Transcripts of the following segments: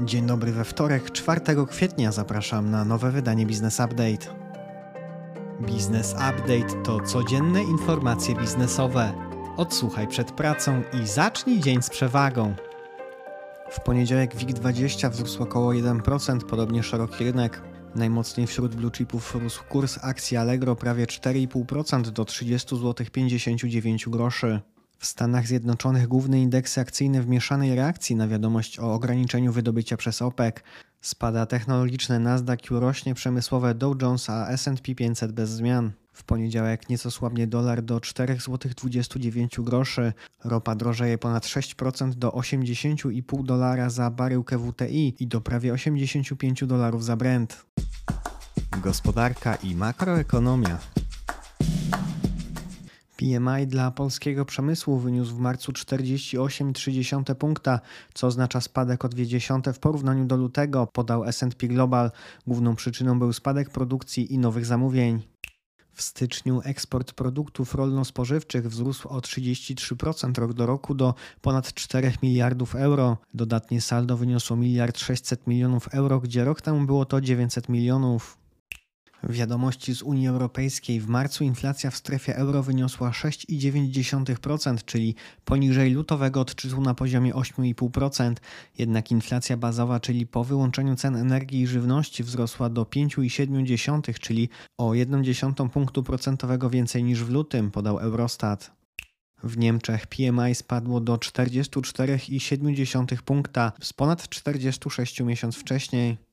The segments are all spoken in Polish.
Dzień dobry we wtorek, 4 kwietnia zapraszam na nowe wydanie Business Update. Business Update to codzienne informacje biznesowe. Odsłuchaj przed pracą i zacznij dzień z przewagą. W poniedziałek WIG20 wzrósł około 1%, podobnie szeroki rynek. Najmocniej wśród blue chipów rósł kurs akcji Allegro prawie 4,5% do 30 zł 59 groszy. W Stanach Zjednoczonych główne indeksy akcyjne w mieszanej reakcji na wiadomość o ograniczeniu wydobycia przez OPEC. Spada technologiczne Nasdaq, rośnie przemysłowe Dow Jones, a S&P 500 bez zmian. W poniedziałek nieco słabnie dolar do 4,29 zł. Ropa drożeje ponad 6% do 80,5 dolara za baryłkę WTI i do prawie 85 dolarów za Brent. Gospodarka i makroekonomia. PMI dla polskiego przemysłu wyniósł w marcu 48,3 punkta, co oznacza spadek o 0,2 w porównaniu do lutego, podał S&P Global. Główną przyczyną był spadek produkcji i nowych zamówień. W styczniu eksport produktów rolno-spożywczych wzrósł o 33% rok do roku do ponad 4 miliardów euro. Dodatnie saldo wyniosło 1 600 milionów euro, gdzie rok temu było to 900 milionów. Wiadomości z Unii Europejskiej w marcu inflacja w strefie euro wyniosła 6,9%, czyli poniżej lutowego odczytu na poziomie 8,5%. Jednak inflacja bazowa, czyli po wyłączeniu cen energii i żywności wzrosła do 5,7%, czyli o 1,1 punktu procentowego więcej niż w lutym, podał Eurostat. W Niemczech PMI spadło do 44,7 punkta z ponad 46 miesiąc wcześniej.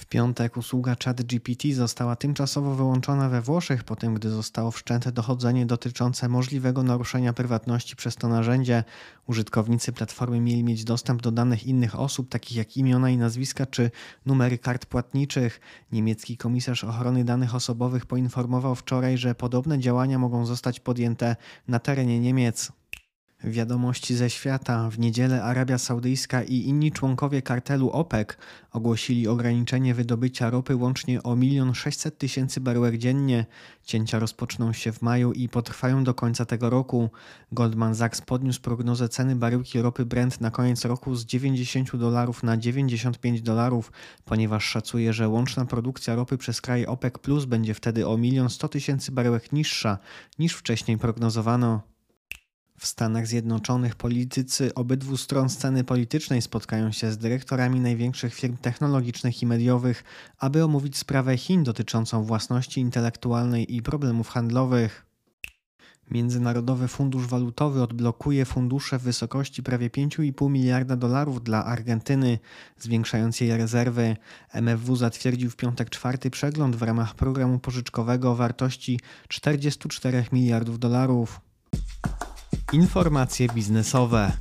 W piątek usługa ChatGPT została tymczasowo wyłączona we Włoszech po tym, gdy zostało wszczęte dochodzenie dotyczące możliwego naruszenia prywatności przez to narzędzie. Użytkownicy platformy mieli mieć dostęp do danych innych osób, takich jak imiona i nazwiska czy numery kart płatniczych. Niemiecki komisarz ochrony danych osobowych poinformował wczoraj, że podobne działania mogą zostać podjęte na terenie Niemiec. Wiadomości ze świata. W niedzielę Arabia Saudyjska i inni członkowie kartelu OPEC ogłosili ograniczenie wydobycia ropy łącznie o 1 600 tysięcy baryłek dziennie. Cięcia rozpoczną się w maju i potrwają do końca tego roku. Goldman Sachs podniósł prognozę ceny baryłki ropy Brent na koniec roku z 90 dolarów na 95 dolarów, ponieważ szacuje, że łączna produkcja ropy przez kraje OPEC Plus będzie wtedy o 1 100 tysięcy baryłek niższa niż wcześniej prognozowano. W Stanach Zjednoczonych politycy obydwu stron sceny politycznej spotkają się z dyrektorami największych firm technologicznych i mediowych, aby omówić sprawę Chin dotyczącą własności intelektualnej i problemów handlowych. Międzynarodowy Fundusz Walutowy odblokuje fundusze w wysokości prawie 5,5 miliarda dolarów dla Argentyny, zwiększając jej rezerwy. MFW zatwierdził w piątek czwarty przegląd w ramach programu pożyczkowego o wartości 44 miliardów dolarów. Informacje biznesowe.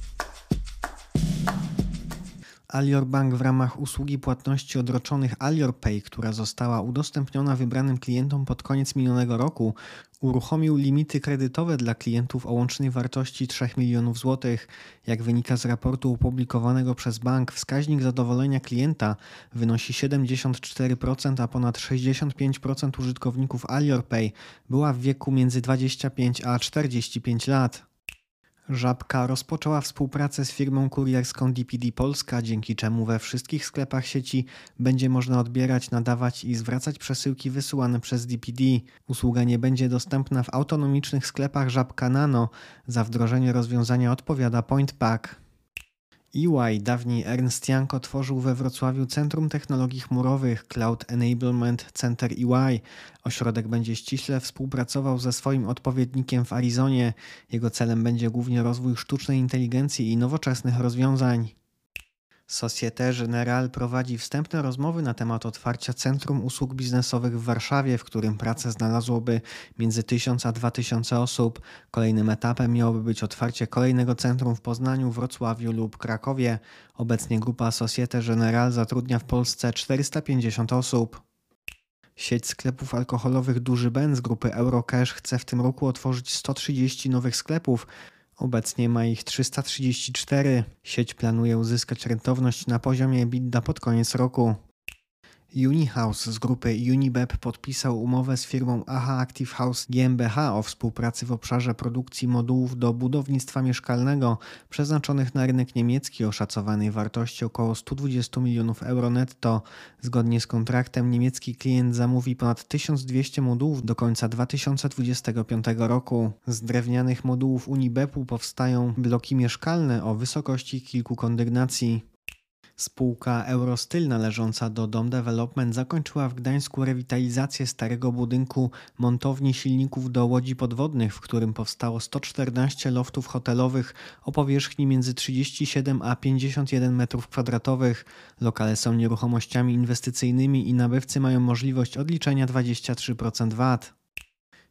Alior Bank w ramach usługi płatności odroczonych Alior Pay, która została udostępniona wybranym klientom pod koniec minionego roku, uruchomił limity kredytowe dla klientów o łącznej wartości 3 milionów złotych. Jak wynika z raportu opublikowanego przez bank, wskaźnik zadowolenia klienta wynosi 74%, a ponad 65% użytkowników Alior Pay była w wieku między 25 a 45 lat. Żabka rozpoczęła współpracę z firmą kurierską DPD Polska, dzięki czemu we wszystkich sklepach sieci będzie można odbierać, nadawać i zwracać przesyłki wysyłane przez DPD. Usługa nie będzie dostępna w autonomicznych sklepach Żabka Nano. Za wdrożenie rozwiązania odpowiada PointPack. EY, dawniej Ernst Young, otworzył we Wrocławiu Centrum Technologii Chmurowych Cloud Enablement Center EY. Ośrodek będzie ściśle współpracował ze swoim odpowiednikiem w Arizonie. Jego celem będzie głównie rozwój sztucznej inteligencji i nowoczesnych rozwiązań. Societe Generale prowadzi wstępne rozmowy na temat otwarcia Centrum Usług Biznesowych w Warszawie, w którym pracę znalazłoby między 1000 a 2000 osób. Kolejnym etapem miałoby być otwarcie kolejnego centrum w Poznaniu, Wrocławiu lub Krakowie. Obecnie grupa Societe Generale zatrudnia w Polsce 450 osób. Sieć sklepów alkoholowych Duży Ben z grupy Eurocash chce w tym roku otworzyć 130 nowych sklepów. Obecnie ma ich 334. Sieć planuje uzyskać rentowność na poziomie EBITDA pod koniec roku. Unihouse z grupy Unibep podpisał umowę z firmą AHA Active House GmbH o współpracy w obszarze produkcji modułów do budownictwa mieszkalnego przeznaczonych na rynek niemiecki o szacowanej wartości około 120 milionów euro netto. Zgodnie z kontraktem niemiecki klient zamówi ponad 1200 modułów do końca 2025 roku. Z drewnianych modułów Unibepu powstają bloki mieszkalne o wysokości kilku kondygnacji. Spółka Eurostyl należąca do Dom Development zakończyła w Gdańsku rewitalizację starego budynku montowni silników do łodzi podwodnych, w którym powstało 114 loftów hotelowych o powierzchni między 37 a 51 m2. Lokale są nieruchomościami inwestycyjnymi i nabywcy mają możliwość odliczenia 23% VAT.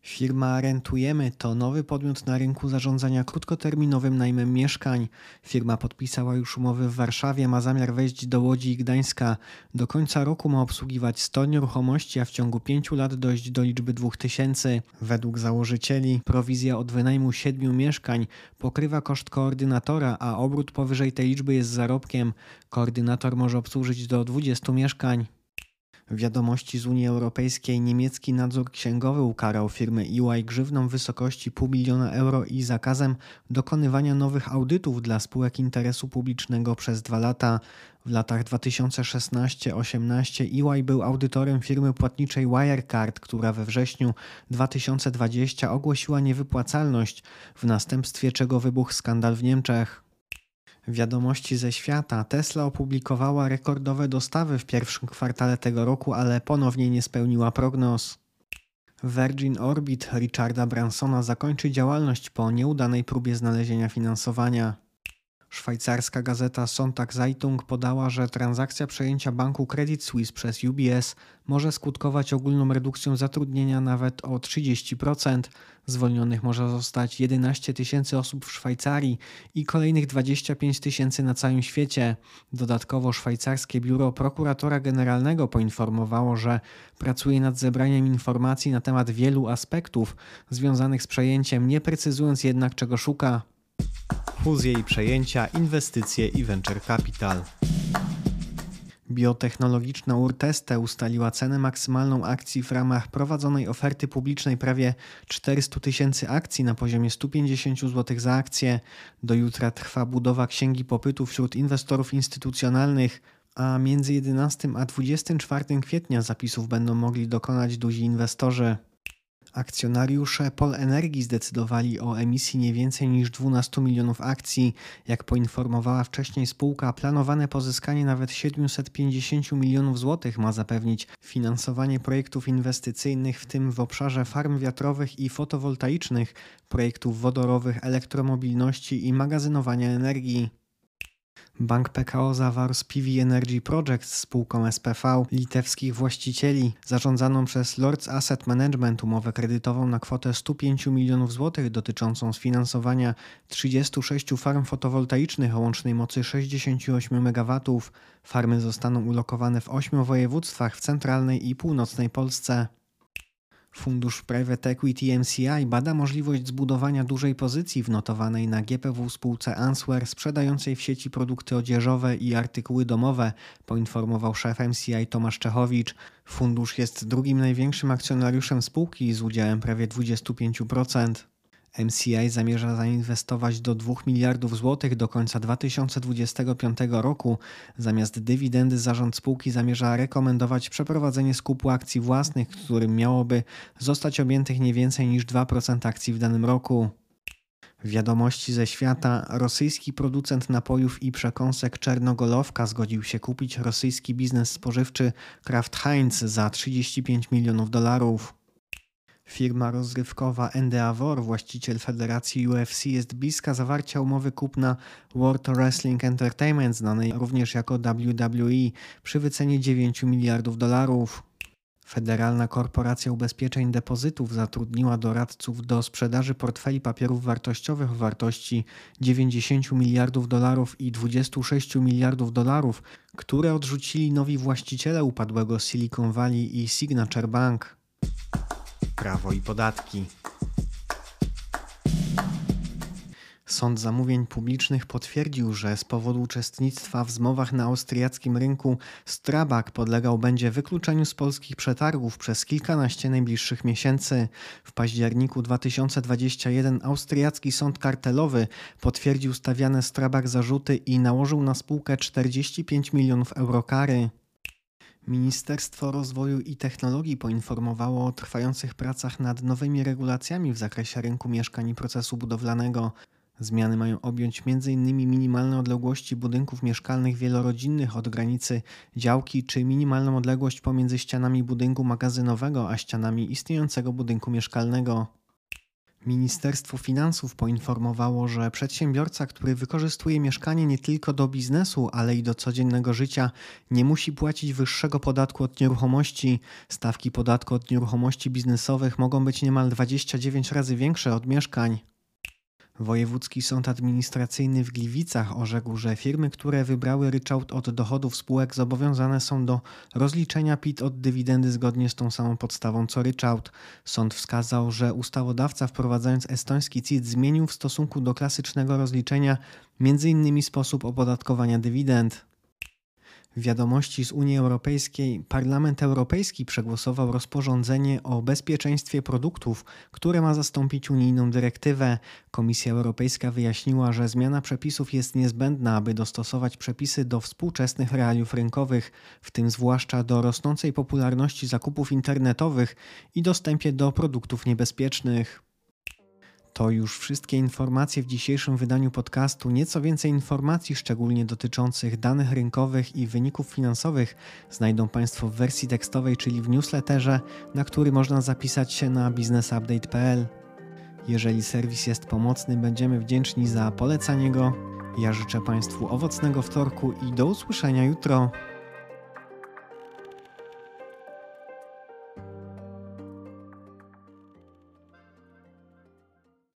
Firma Rentujemy to nowy podmiot na rynku zarządzania krótkoterminowym najmem mieszkań. Firma podpisała już umowy w Warszawie, ma zamiar wejść do Łodzi i Gdańska. Do końca roku ma obsługiwać 100 nieruchomości, a w ciągu 5 lat dojść do liczby 2000. Według założycieli prowizja od wynajmu 7 mieszkań pokrywa koszt koordynatora, a obrót powyżej tej liczby jest zarobkiem. Koordynator może obsłużyć do 20 mieszkań. Wiadomości z Unii Europejskiej niemiecki nadzór księgowy ukarał firmę EY grzywną w wysokości pół miliona euro i zakazem dokonywania nowych audytów dla spółek interesu publicznego przez dwa lata. W latach 2016-18 EY był audytorem firmy płatniczej Wirecard, która we wrześniu 2020 ogłosiła niewypłacalność, w następstwie czego wybuchł skandal w Niemczech. Wiadomości ze świata. Tesla opublikowała rekordowe dostawy w pierwszym kwartale tego roku, ale ponownie nie spełniła prognoz. Virgin Orbit Richarda Bransona zakończy działalność po nieudanej próbie znalezienia finansowania. Szwajcarska gazeta Sonntag Zeitung podała, że transakcja przejęcia banku Credit Suisse przez UBS może skutkować ogólną redukcją zatrudnienia nawet o 30%. Zwolnionych może zostać 11 tysięcy osób w Szwajcarii i kolejnych 25 tysięcy na całym świecie. Dodatkowo szwajcarskie biuro prokuratora generalnego poinformowało, że pracuje nad zebraniem informacji na temat wielu aspektów związanych z przejęciem, nie precyzując jednak czego szuka fuzje i przejęcia, inwestycje i venture capital. Biotechnologiczna Urteste ustaliła cenę maksymalną akcji w ramach prowadzonej oferty publicznej prawie 400 tysięcy akcji na poziomie 150 zł za akcję. Do jutra trwa budowa księgi popytu wśród inwestorów instytucjonalnych, a między 11 a 24 kwietnia zapisów będą mogli dokonać duzi inwestorzy. Akcjonariusze Polenergii zdecydowali o emisji nie więcej niż 12 milionów akcji. Jak poinformowała wcześniej spółka, planowane pozyskanie nawet 750 milionów złotych ma zapewnić finansowanie projektów inwestycyjnych, w tym w obszarze farm wiatrowych i fotowoltaicznych, projektów wodorowych, elektromobilności i magazynowania energii. Bank PKO zawarł z PV Energy Project spółką SPV litewskich właścicieli zarządzaną przez Lords Asset Management umowę kredytową na kwotę 105 milionów złotych dotyczącą sfinansowania 36 farm fotowoltaicznych o łącznej mocy 68 MW. Farmy zostaną ulokowane w 8 województwach w centralnej i północnej Polsce. Fundusz Private Equity MCI bada możliwość zbudowania dużej pozycji w notowanej na GPW spółce Answer sprzedającej w sieci produkty odzieżowe i artykuły domowe, poinformował szef MCI Tomasz Czechowicz. Fundusz jest drugim największym akcjonariuszem spółki z udziałem prawie 25%. MCI zamierza zainwestować do 2 miliardów złotych do końca 2025 roku. Zamiast dywidendy zarząd spółki zamierza rekomendować przeprowadzenie skupu akcji własnych, którym miałoby zostać objętych nie więcej niż 2% akcji w danym roku. Wiadomości ze świata. Rosyjski producent napojów i przekąsek Czernogolowka zgodził się kupić rosyjski biznes spożywczy Kraft Heinz za 35 milionów dolarów. Firma rozrywkowa Endeavor, właściciel federacji UFC, jest bliska zawarcia umowy kupna World Wrestling Entertainment, znanej również jako WWE, przy wycenie 9 miliardów dolarów. Federalna Korporacja Ubezpieczeń Depozytów zatrudniła doradców do sprzedaży portfeli papierów wartościowych o wartości 90 miliardów dolarów i 26 miliardów dolarów, które odrzucili nowi właściciele upadłego Silicon Valley i Signature Bank prawo i podatki. Sąd Zamówień Publicznych potwierdził, że z powodu uczestnictwa w zmowach na austriackim rynku Strabag podlegał będzie wykluczeniu z polskich przetargów przez kilkanaście najbliższych miesięcy. W październiku 2021 austriacki sąd kartelowy potwierdził stawiane Strabag zarzuty i nałożył na spółkę 45 milionów euro kary. Ministerstwo Rozwoju i Technologii poinformowało o trwających pracach nad nowymi regulacjami w zakresie rynku mieszkań i procesu budowlanego. Zmiany mają objąć m.in. minimalne odległości budynków mieszkalnych wielorodzinnych od granicy działki czy minimalną odległość pomiędzy ścianami budynku magazynowego a ścianami istniejącego budynku mieszkalnego. Ministerstwo Finansów poinformowało, że przedsiębiorca, który wykorzystuje mieszkanie nie tylko do biznesu, ale i do codziennego życia, nie musi płacić wyższego podatku od nieruchomości. Stawki podatku od nieruchomości biznesowych mogą być niemal 29 razy większe od mieszkań. Wojewódzki Sąd Administracyjny w Gliwicach orzekł, że firmy, które wybrały ryczałt od dochodów spółek zobowiązane są do rozliczenia PIT od dywidendy zgodnie z tą samą podstawą co ryczałt. Sąd wskazał, że ustawodawca wprowadzając estoński CIT zmienił w stosunku do klasycznego rozliczenia m.in. sposób opodatkowania dywidend. Wiadomości z Unii Europejskiej Parlament Europejski przegłosował rozporządzenie o bezpieczeństwie produktów, które ma zastąpić unijną dyrektywę. Komisja Europejska wyjaśniła, że zmiana przepisów jest niezbędna, aby dostosować przepisy do współczesnych realiów rynkowych, w tym zwłaszcza do rosnącej popularności zakupów internetowych i dostępie do produktów niebezpiecznych. To już wszystkie informacje w dzisiejszym wydaniu podcastu. Nieco więcej informacji, szczególnie dotyczących danych rynkowych i wyników finansowych, znajdą Państwo w wersji tekstowej, czyli w newsletterze, na który można zapisać się na businessupdate.pl. Jeżeli serwis jest pomocny, będziemy wdzięczni za polecanie go. Ja życzę Państwu owocnego wtorku i do usłyszenia jutro.